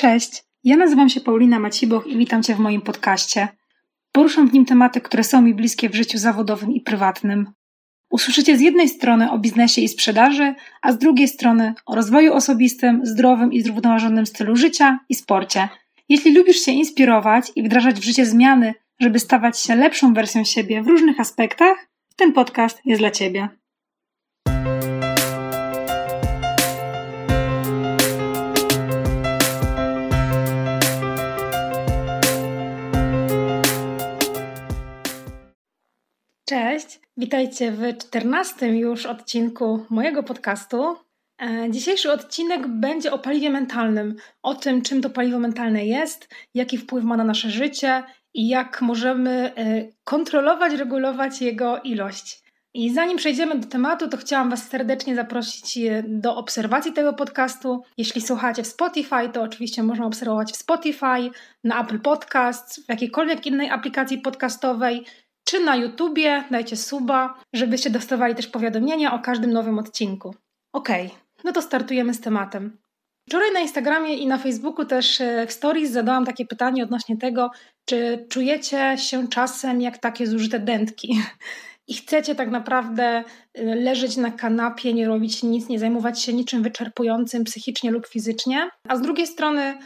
Cześć, ja nazywam się Paulina Maciboch i witam Cię w moim podcaście. Poruszam w nim tematy, które są mi bliskie w życiu zawodowym i prywatnym. Usłyszycie z jednej strony o biznesie i sprzedaży, a z drugiej strony o rozwoju osobistym, zdrowym i zrównoważonym stylu życia i sporcie. Jeśli lubisz się inspirować i wdrażać w życie zmiany, żeby stawać się lepszą wersją siebie w różnych aspektach, ten podcast jest dla Ciebie. Witajcie w czternastym już odcinku mojego podcastu. E, dzisiejszy odcinek będzie o paliwie mentalnym, o tym, czym to paliwo mentalne jest, jaki wpływ ma na nasze życie i jak możemy e, kontrolować, regulować jego ilość. I zanim przejdziemy do tematu, to chciałam Was serdecznie zaprosić e, do obserwacji tego podcastu. Jeśli słuchacie w Spotify, to oczywiście można obserwować w Spotify, na Apple Podcasts, w jakiejkolwiek innej aplikacji podcastowej czy na YouTubie, dajcie suba, żebyście dostawali też powiadomienia o każdym nowym odcinku. Okej, okay, no to startujemy z tematem. Wczoraj na Instagramie i na Facebooku też e, w stories zadałam takie pytanie odnośnie tego, czy czujecie się czasem jak takie zużyte dętki i chcecie tak naprawdę e, leżeć na kanapie, nie robić nic, nie zajmować się niczym wyczerpującym psychicznie lub fizycznie. A z drugiej strony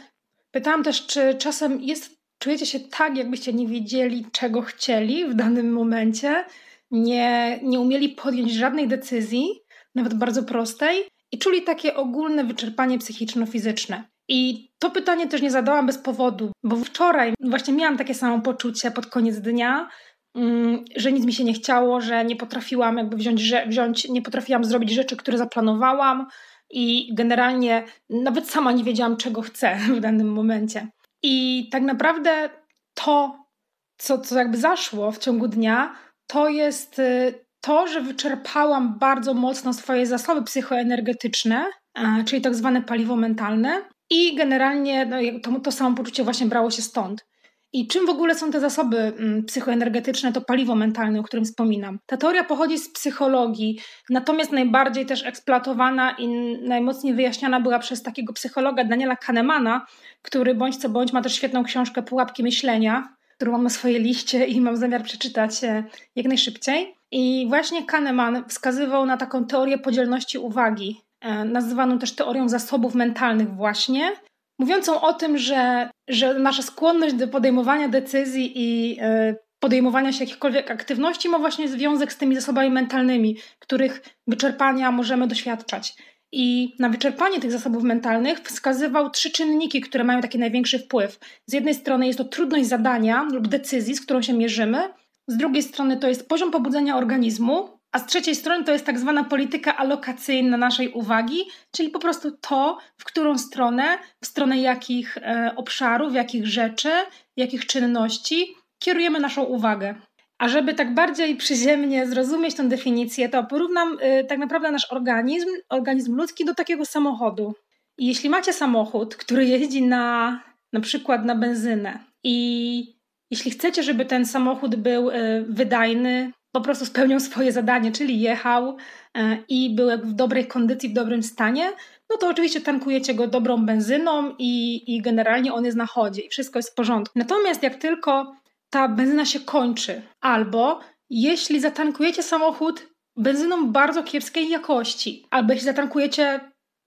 pytałam też, czy czasem jest czujecie się tak, jakbyście nie wiedzieli, czego chcieli w danym momencie, nie, nie umieli podjąć żadnej decyzji, nawet bardzo prostej, i czuli takie ogólne wyczerpanie psychiczno-fizyczne. I to pytanie też nie zadałam bez powodu, bo wczoraj właśnie miałam takie samo poczucie pod koniec dnia, mm, że nic mi się nie chciało, że nie potrafiłam jakby wziąć, wziąć nie potrafiłam zrobić rzeczy, które zaplanowałam i generalnie nawet sama nie wiedziałam, czego chcę w danym momencie. I tak naprawdę to, co, co jakby zaszło w ciągu dnia, to jest y, to, że wyczerpałam bardzo mocno swoje zasoby psychoenergetyczne, czyli tak zwane paliwo mentalne, i generalnie no, to, to samo poczucie właśnie brało się stąd. I czym w ogóle są te zasoby mm, psychoenergetyczne, to paliwo mentalne, o którym wspominam? Ta teoria pochodzi z psychologii, natomiast najbardziej też eksploatowana i najmocniej wyjaśniana była przez takiego psychologa Daniela Kahnemana, który bądź co bądź ma też świetną książkę Pułapki myślenia, którą mam na swojej liście i mam zamiar przeczytać e, jak najszybciej. I właśnie Kahneman wskazywał na taką teorię podzielności uwagi, e, nazywaną też teorią zasobów mentalnych właśnie, mówiącą o tym, że, że nasza skłonność do podejmowania decyzji i e, podejmowania się jakichkolwiek aktywności ma właśnie związek z tymi zasobami mentalnymi, których wyczerpania możemy doświadczać. I na wyczerpanie tych zasobów mentalnych wskazywał trzy czynniki, które mają taki największy wpływ. Z jednej strony jest to trudność zadania lub decyzji, z którą się mierzymy, z drugiej strony to jest poziom pobudzenia organizmu, a z trzeciej strony to jest tak zwana polityka alokacyjna naszej uwagi, czyli po prostu to, w którą stronę, w stronę jakich e, obszarów, jakich rzeczy, jakich czynności kierujemy naszą uwagę. A żeby tak bardziej przyziemnie zrozumieć tę definicję, to porównam y, tak naprawdę nasz organizm, organizm ludzki do takiego samochodu. I jeśli macie samochód, który jeździ na na przykład na benzynę i jeśli chcecie, żeby ten samochód był y, wydajny, po prostu spełniał swoje zadanie, czyli jechał y, i był w dobrej kondycji, w dobrym stanie, no to oczywiście tankujecie go dobrą benzyną i, i generalnie on jest na chodzie i wszystko jest w porządku. Natomiast jak tylko ta benzyna się kończy, albo jeśli zatankujecie samochód benzyną bardzo kiepskiej jakości, albo jeśli zatankujecie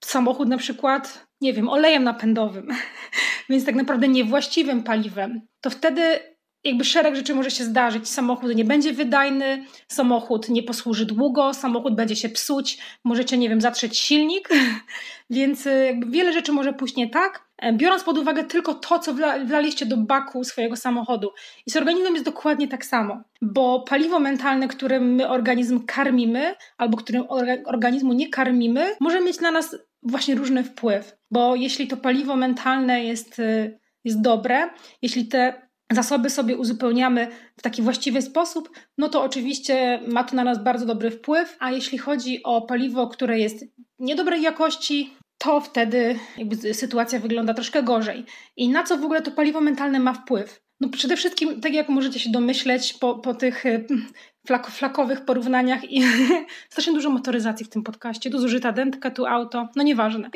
samochód na przykład, nie wiem, olejem napędowym, więc tak naprawdę niewłaściwym paliwem, to wtedy jakby szereg rzeczy może się zdarzyć. Samochód nie będzie wydajny, samochód nie posłuży długo, samochód będzie się psuć, możecie, nie wiem, zatrzeć silnik, więc y, jakby wiele rzeczy może pójść nie tak, e, biorąc pod uwagę tylko to, co wla, wlaliście do baku swojego samochodu. I z organizmem jest dokładnie tak samo, bo paliwo mentalne, którym my organizm karmimy, albo którym organizmu nie karmimy, może mieć na nas właśnie różny wpływ, bo jeśli to paliwo mentalne jest, y, jest dobre, jeśli te zasoby sobie uzupełniamy w taki właściwy sposób, no to oczywiście ma to na nas bardzo dobry wpływ, a jeśli chodzi o paliwo, które jest niedobrej jakości, to wtedy jakby sytuacja wygląda troszkę gorzej. I na co w ogóle to paliwo mentalne ma wpływ? No przede wszystkim, tak jak możecie się domyśleć po, po tych flak, flakowych porównaniach i strasznie dużo motoryzacji w tym podcaście. Tu zużyta dętka, tu auto, no nieważne.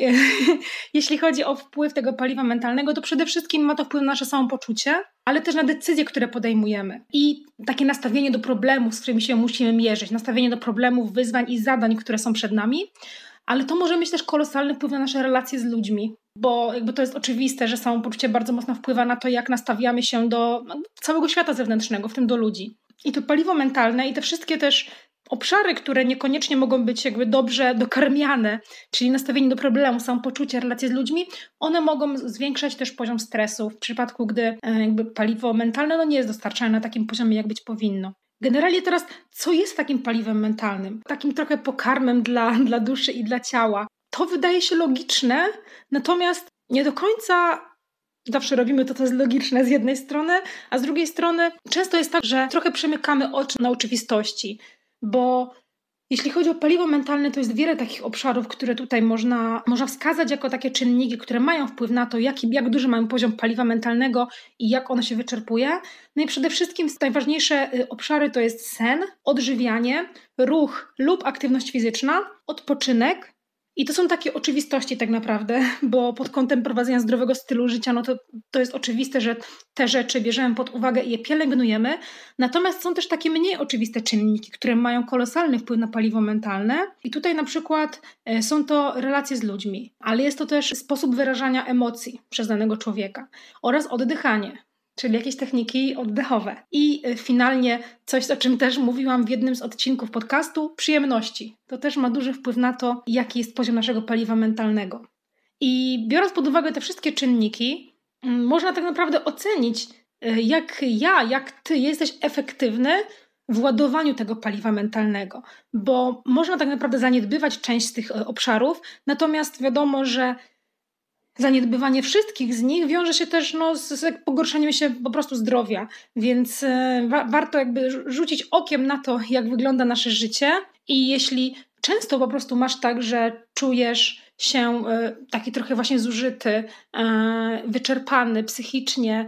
Jeśli chodzi o wpływ tego paliwa mentalnego, to przede wszystkim ma to wpływ na nasze samopoczucie, ale też na decyzje, które podejmujemy. I takie nastawienie do problemów, z którymi się musimy mierzyć, nastawienie do problemów, wyzwań i zadań, które są przed nami, ale to może mieć też kolosalny wpływ na nasze relacje z ludźmi, bo jakby to jest oczywiste, że samopoczucie bardzo mocno wpływa na to, jak nastawiamy się do całego świata zewnętrznego, w tym do ludzi. I to paliwo mentalne i te wszystkie też obszary, które niekoniecznie mogą być jakby dobrze dokarmiane, czyli nastawienie do problemu, samopoczucie, relacje z ludźmi, one mogą zwiększać też poziom stresu w przypadku, gdy e, jakby paliwo mentalne no nie jest dostarczane na takim poziomie, jak być powinno. Generalnie teraz, co jest takim paliwem mentalnym? Takim trochę pokarmem dla, dla duszy i dla ciała. To wydaje się logiczne, natomiast nie do końca zawsze robimy to, co jest logiczne z jednej strony, a z drugiej strony często jest tak, że trochę przemykamy oczy na oczywistości, bo jeśli chodzi o paliwo mentalne, to jest wiele takich obszarów, które tutaj można, można wskazać jako takie czynniki, które mają wpływ na to, jaki, jak duży mamy poziom paliwa mentalnego i jak ono się wyczerpuje. No i przede wszystkim najważniejsze y, obszary to jest sen, odżywianie, ruch lub aktywność fizyczna, odpoczynek, i to są takie oczywistości tak naprawdę, bo pod kątem prowadzenia zdrowego stylu życia, no to, to jest oczywiste, że te rzeczy bierzemy pod uwagę i je pielęgnujemy. Natomiast są też takie mniej oczywiste czynniki, które mają kolosalny wpływ na paliwo mentalne. I tutaj na przykład e, są to relacje z ludźmi, ale jest to też sposób wyrażania emocji przez danego człowieka oraz oddychanie czyli jakieś techniki oddechowe. I y, finalnie coś, o czym też mówiłam w jednym z odcinków podcastu, przyjemności. To też ma duży wpływ na to, jaki jest poziom naszego paliwa mentalnego. I biorąc pod uwagę te wszystkie czynniki, mm, można tak naprawdę ocenić, y, jak ja, jak ty jesteś efektywny w ładowaniu tego paliwa mentalnego, bo można tak naprawdę zaniedbywać część z tych y, obszarów, natomiast wiadomo, że zaniedbywanie wszystkich z nich wiąże się też no, z, z pogorszeniem się po prostu zdrowia, więc e, wa warto jakby rzucić okiem na to, jak wygląda nasze życie. I jeśli często po prostu masz tak, że czujesz się e, taki trochę właśnie zużyty, e, wyczerpany psychicznie,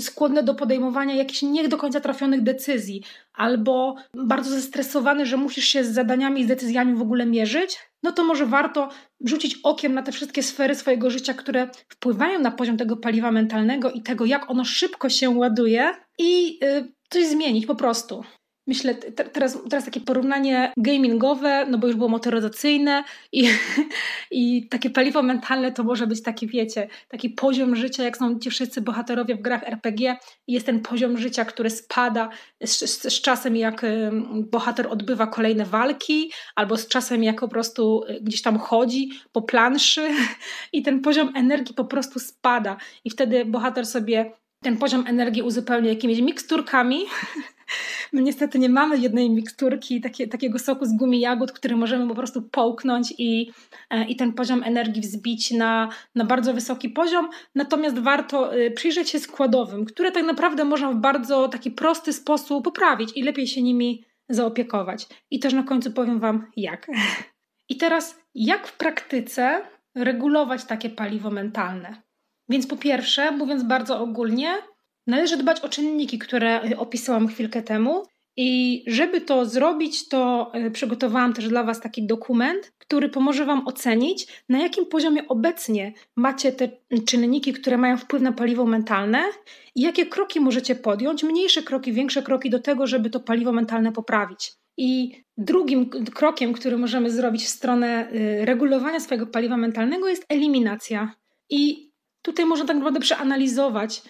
skłonny do podejmowania jakichś nie do końca trafionych decyzji, albo bardzo zestresowany, że musisz się z zadaniami i z decyzjami w ogóle mierzyć, no to może warto rzucić okiem na te wszystkie sfery swojego życia, które wpływają na poziom tego paliwa mentalnego i tego, jak ono szybko się ładuje i y, coś zmienić po prostu. Myślę, teraz, teraz takie porównanie gamingowe, no bo już było motoryzacyjne i, i takie paliwo mentalne to może być taki, wiecie, taki poziom życia, jak są ci wszyscy bohaterowie w grach RPG i jest ten poziom życia, który spada z, z, z czasem, jak bohater odbywa kolejne walki, albo z czasem, jak po prostu y, gdzieś tam chodzi po planszy i ten poziom energii po prostu spada. I wtedy bohater sobie ten poziom energii uzupełnia jakimiś miksturkami My niestety nie mamy jednej miksturki, takie, takiego soku z gumi jagód, który możemy po prostu połknąć i, e, i ten poziom energii wzbić na, na bardzo wysoki poziom. Natomiast warto y, przyjrzeć się składowym, które tak naprawdę można w bardzo taki prosty sposób poprawić i lepiej się nimi zaopiekować. I też na końcu powiem Wam jak. I teraz, jak w praktyce regulować takie paliwo mentalne? Więc po pierwsze, mówiąc bardzo ogólnie, Należy dbać o czynniki, które opisałam chwilkę temu. I żeby to zrobić, to y, przygotowałam też dla Was taki dokument, który pomoże Wam ocenić, na jakim poziomie obecnie macie te czynniki, które mają wpływ na paliwo mentalne i jakie kroki możecie podjąć, mniejsze kroki, większe kroki do tego, żeby to paliwo mentalne poprawić. I drugim krokiem, który możemy zrobić w stronę y, regulowania swojego paliwa mentalnego jest eliminacja. I tutaj można tak naprawdę przeanalizować,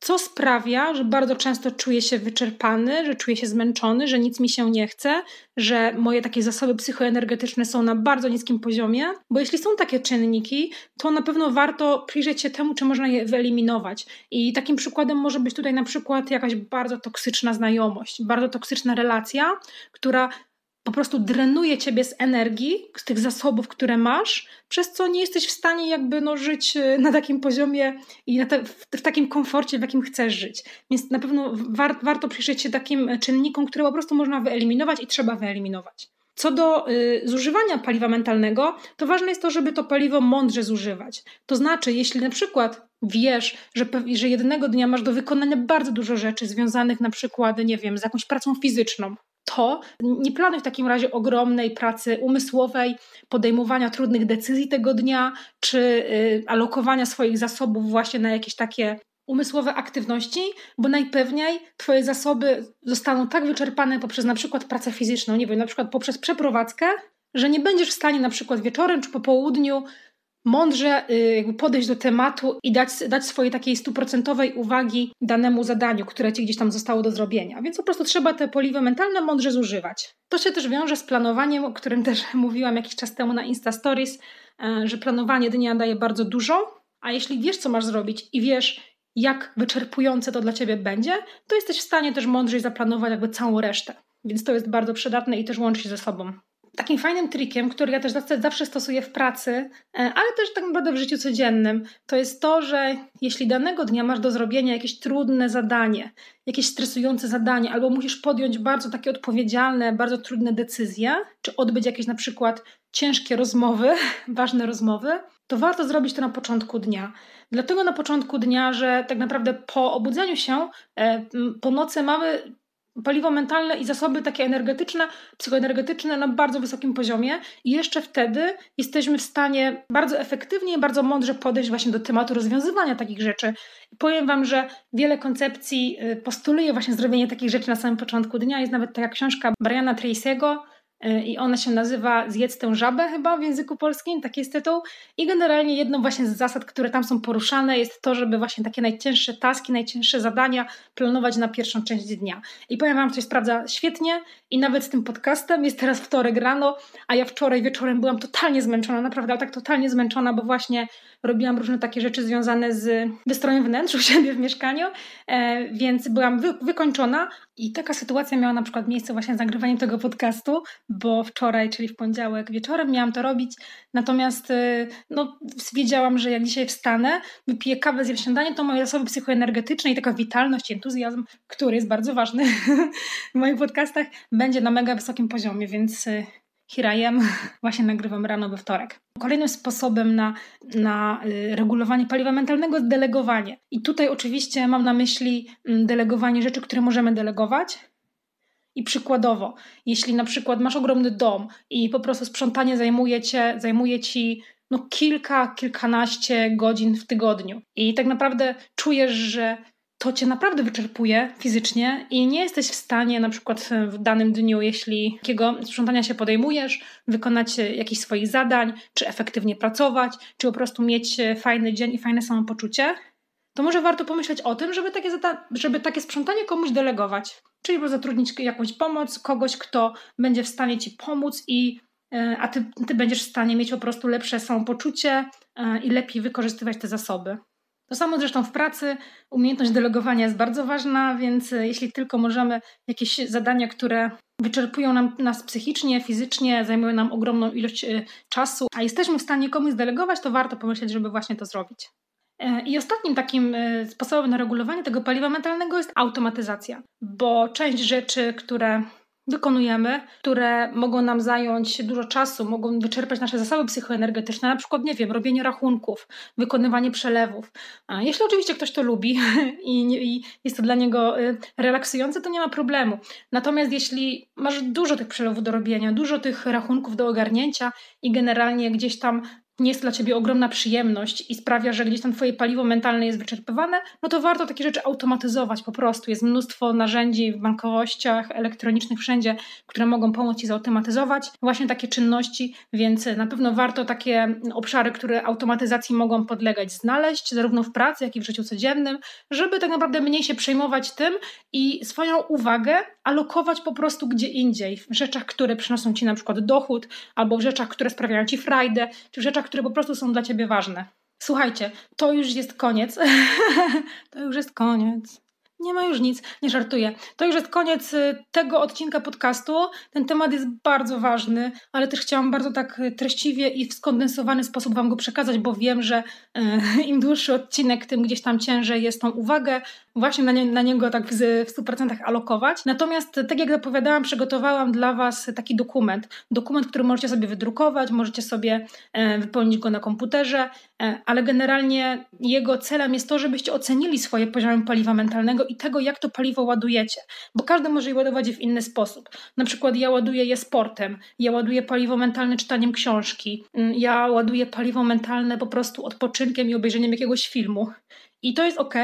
co sprawia, że bardzo często czuję się wyczerpany, że czuję się zmęczony, że nic mi się nie chce, że moje takie zasoby psychoenergetyczne są na bardzo niskim poziomie, bo jeśli są takie czynniki, to na pewno warto przyjrzeć się temu, czy można je wyeliminować. I takim przykładem może być tutaj na przykład jakaś bardzo toksyczna znajomość, bardzo toksyczna relacja, która po prostu drenuje ciebie z energii, z tych zasobów, które masz, przez co nie jesteś w stanie jakby no, żyć e, na takim poziomie i te, w, w, takim komforcie, w jakim chcesz żyć. Więc na pewno war, warto przyjrzeć się takim czynnikom, które po prostu można wyeliminować i trzeba wyeliminować. Co do y, zużywania paliwa mentalnego, to ważne jest to, żeby to paliwo mądrze zużywać. To znaczy, jeśli na przykład wiesz, że, że jednego dnia masz do wykonania bardzo dużo rzeczy związanych na przykład, nie wiem, z jakąś pracą fizyczną, to nie planuj w takim razie ogromnej pracy umysłowej, podejmowania trudnych decyzji tego dnia, czy y, alokowania swoich zasobów właśnie na jakieś takie umysłowe aktywności, bo najpewniej Twoje zasoby zostaną tak wyczerpane poprzez na przykład pracę fizyczną, nie wiem, na przykład poprzez przeprowadzkę, że nie będziesz w stanie na przykład wieczorem czy po południu mądrze y, podejść do tematu i dać, dać swojej takiej stuprocentowej uwagi danemu zadaniu, które ci gdzieś tam zostało do zrobienia. Więc po prostu trzeba te poliwy mentalne mądrze zużywać. To się też wiąże z planowaniem, o którym też mówiłam jakiś czas temu na Insta Stories, e, że planowanie dnia daje bardzo dużo, a jeśli wiesz, co masz zrobić i wiesz, jak wyczerpujące to dla ciebie będzie, to jesteś w stanie też mądrzej zaplanować jakby całą resztę. Więc to jest bardzo przydatne i też łączy się ze sobą. Takim fajnym trikiem, który ja też zawsze stosuję w pracy, e, ale też tak naprawdę w życiu codziennym, to jest to, że jeśli danego dnia masz do zrobienia jakieś trudne zadanie, jakieś stresujące zadanie, albo musisz podjąć bardzo takie odpowiedzialne, bardzo trudne decyzje, czy odbyć jakieś na przykład ciężkie rozmowy, ważne rozmowy, to warto zrobić to na początku dnia. Dlatego na początku dnia, że tak naprawdę po obudzeniu się, e, po nocy mamy paliwo mentalne i zasoby takie energetyczne, psychoenergetyczne na bardzo wysokim poziomie i jeszcze wtedy jesteśmy w stanie bardzo efektywnie i bardzo mądrze podejść właśnie do tematu rozwiązywania takich rzeczy. I powiem Wam, że wiele koncepcji y, postuluje właśnie zrobienie takich rzeczy na samym początku dnia. Jest nawet taka książka Briana Tracy'ego, i ona się nazywa Zjedz tę żabę chyba w języku polskim, taki jest tytuł. I generalnie jedną właśnie z zasad, które tam są poruszane jest to, żeby właśnie takie najcięższe taski, najcięższe zadania planować na pierwszą część dnia. I powiem Wam, to sprawdza świetnie i nawet z tym podcastem jest teraz wtorek rano, a ja wczoraj wieczorem byłam totalnie zmęczona, naprawdę, ale tak totalnie zmęczona, bo właśnie robiłam różne takie rzeczy związane z wystrojem wnętrz u siebie w mieszkaniu, e, więc byłam wy, wykończona i taka sytuacja miała na przykład miejsce właśnie z nagrywaniem tego podcastu, bo wczoraj, czyli w poniedziałek wieczorem miałam to robić, natomiast e, no, wiedziałam, że jak dzisiaj wstanę, wypiję kawę, zjem śniadanie, to moje zasoby psychoenergetyczne i taka witalność, entuzjazm, który jest bardzo ważny w moich podcastach, będzie na mega wysokim poziomie, więc am, właśnie nagrywam rano we wtorek. Kolejnym sposobem na, na y, regulowanie paliwa mentalnego jest delegowanie. I tutaj oczywiście mam na myśli mm, delegowanie rzeczy, które możemy delegować. I przykładowo, jeśli na przykład masz ogromny dom i po prostu sprzątanie zajmuje, cię, zajmuje ci no kilka, kilkanaście godzin w tygodniu i tak naprawdę czujesz, że to cię naprawdę wyczerpuje fizycznie i nie jesteś w stanie na przykład w danym dniu, jeśli takiego sprzątania się podejmujesz, wykonać jakichś swoich zadań, czy efektywnie pracować, czy po prostu mieć fajny dzień i fajne samopoczucie, to może warto pomyśleć o tym, żeby takie, żeby takie sprzątanie komuś delegować. Czyli zatrudnić jakąś pomoc, kogoś, kto będzie w stanie ci pomóc i e, a ty, ty będziesz w stanie mieć po prostu lepsze samopoczucie e, i lepiej wykorzystywać te zasoby. To samo zresztą w pracy. Umiejętność delegowania jest bardzo ważna, więc e, jeśli tylko możemy jakieś zadania, które wyczerpują nam, nas psychicznie, fizycznie, zajmują nam ogromną ilość e, czasu, a jesteśmy w stanie komuś delegować, to warto pomyśleć, żeby właśnie to zrobić. E, I ostatnim takim sposobem na regulowanie tego paliwa mentalnego jest automatyzacja, bo część rzeczy, które wykonujemy, które mogą nam zająć dużo czasu, mogą wyczerpać nasze zasoby psychoenergetyczne, na przykład, nie wiem, robienie rachunków, wykonywanie przelewów. A jeśli oczywiście ktoś to lubi i, i jest to dla niego y, relaksujące, to nie ma problemu. Natomiast jeśli masz dużo tych przelewów do robienia, dużo tych rachunków do ogarnięcia i generalnie gdzieś tam nie jest dla ciebie ogromna przyjemność i sprawia, że gdzieś tam twoje paliwo mentalne jest wyczerpywane, no to warto takie rzeczy automatyzować po prostu. Jest mnóstwo narzędzi w bankowościach elektronicznych wszędzie, które mogą pomóc ci zautomatyzować właśnie takie czynności, więc na pewno warto takie obszary, które automatyzacji mogą podlegać, znaleźć zarówno w pracy, jak i w życiu codziennym, żeby tak naprawdę mniej się przejmować tym i swoją uwagę alokować po prostu gdzie indziej, w rzeczach, które przynoszą ci na przykład dochód, albo w rzeczach, które sprawiają ci frajdę, czy w rzeczach, które po prostu są dla ciebie ważne. Słuchajcie, to już jest koniec. to już jest koniec. Nie ma już nic, nie żartuję. To już jest koniec y, tego odcinka podcastu. Ten temat jest bardzo ważny, ale też chciałam bardzo tak y, treściwie i w skondensowany sposób Wam go przekazać, bo wiem, że e, im dłuższy odcinek, tym gdzieś tam ciężej jest tą uwagę właśnie na, nie, na niego tak w, w 100% alokować. Natomiast, tak jak zapowiadałam, przygotowałam dla Was taki dokument. Dokument, który możecie sobie wydrukować, możecie sobie e, wypełnić go na komputerze, e, ale generalnie jego celem jest to, żebyście ocenili swoje poziomy paliwa mentalnego i tego, jak to paliwo ładujecie, bo każdy może je ładować w inny sposób. Na przykład ja ładuję je sportem, ja ładuję paliwo mentalne czytaniem książki, mm, ja ładuję paliwo mentalne po prostu odpoczynkiem i obejrzeniem jakiegoś filmu. I to jest ok,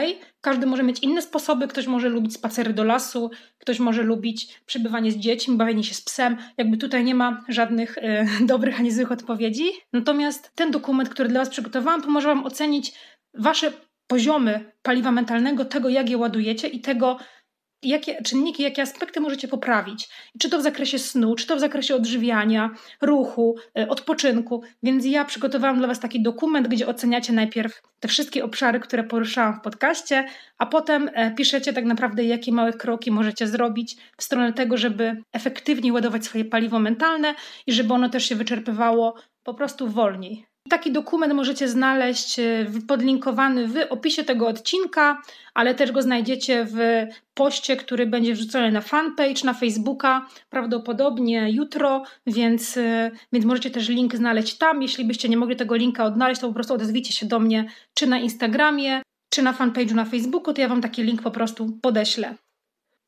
każdy może mieć inne sposoby, ktoś może lubić spacery do lasu, ktoś może lubić przebywanie z dziećmi, bawienie się z psem. Jakby tutaj nie ma żadnych e, dobrych ani złych odpowiedzi. Natomiast ten dokument, który dla Was przygotowałam, pomoże Wam ocenić Wasze poziomy paliwa mentalnego, tego jak je ładujecie i tego, jakie czynniki, jakie aspekty możecie poprawić. Czy to w zakresie snu, czy to w zakresie odżywiania, ruchu, e, odpoczynku. Więc ja przygotowałam dla Was taki dokument, gdzie oceniacie najpierw te wszystkie obszary, które poruszałam w podcaście, a potem e, piszecie tak naprawdę, jakie małe kroki możecie zrobić w stronę tego, żeby efektywniej ładować swoje paliwo mentalne i żeby ono też się wyczerpywało po prostu wolniej. Taki dokument możecie znaleźć e, podlinkowany w opisie tego odcinka, ale też go znajdziecie w poście, który będzie wrzucony na fanpage, na Facebooka, prawdopodobnie jutro, więc, e, więc możecie też link znaleźć tam. Jeśli byście nie mogli tego linka odnaleźć, to po prostu odezwijcie się do mnie czy na Instagramie, czy na fanpage'u na Facebooku, to ja Wam taki link po prostu podeślę.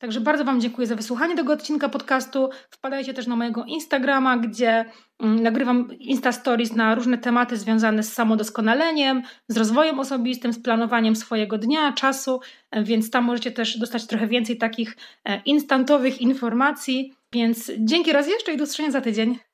Także bardzo Wam dziękuję za wysłuchanie tego odcinka podcastu. Wpadajcie też na mojego Instagrama, gdzie mm, nagrywam Insta Stories na różne tematy związane z samodoskonaleniem, z rozwojem osobistym, z planowaniem swojego dnia, czasu, więc tam możecie też dostać trochę więcej takich e, instantowych informacji. Więc dzięki raz jeszcze i do usłyszenia za tydzień.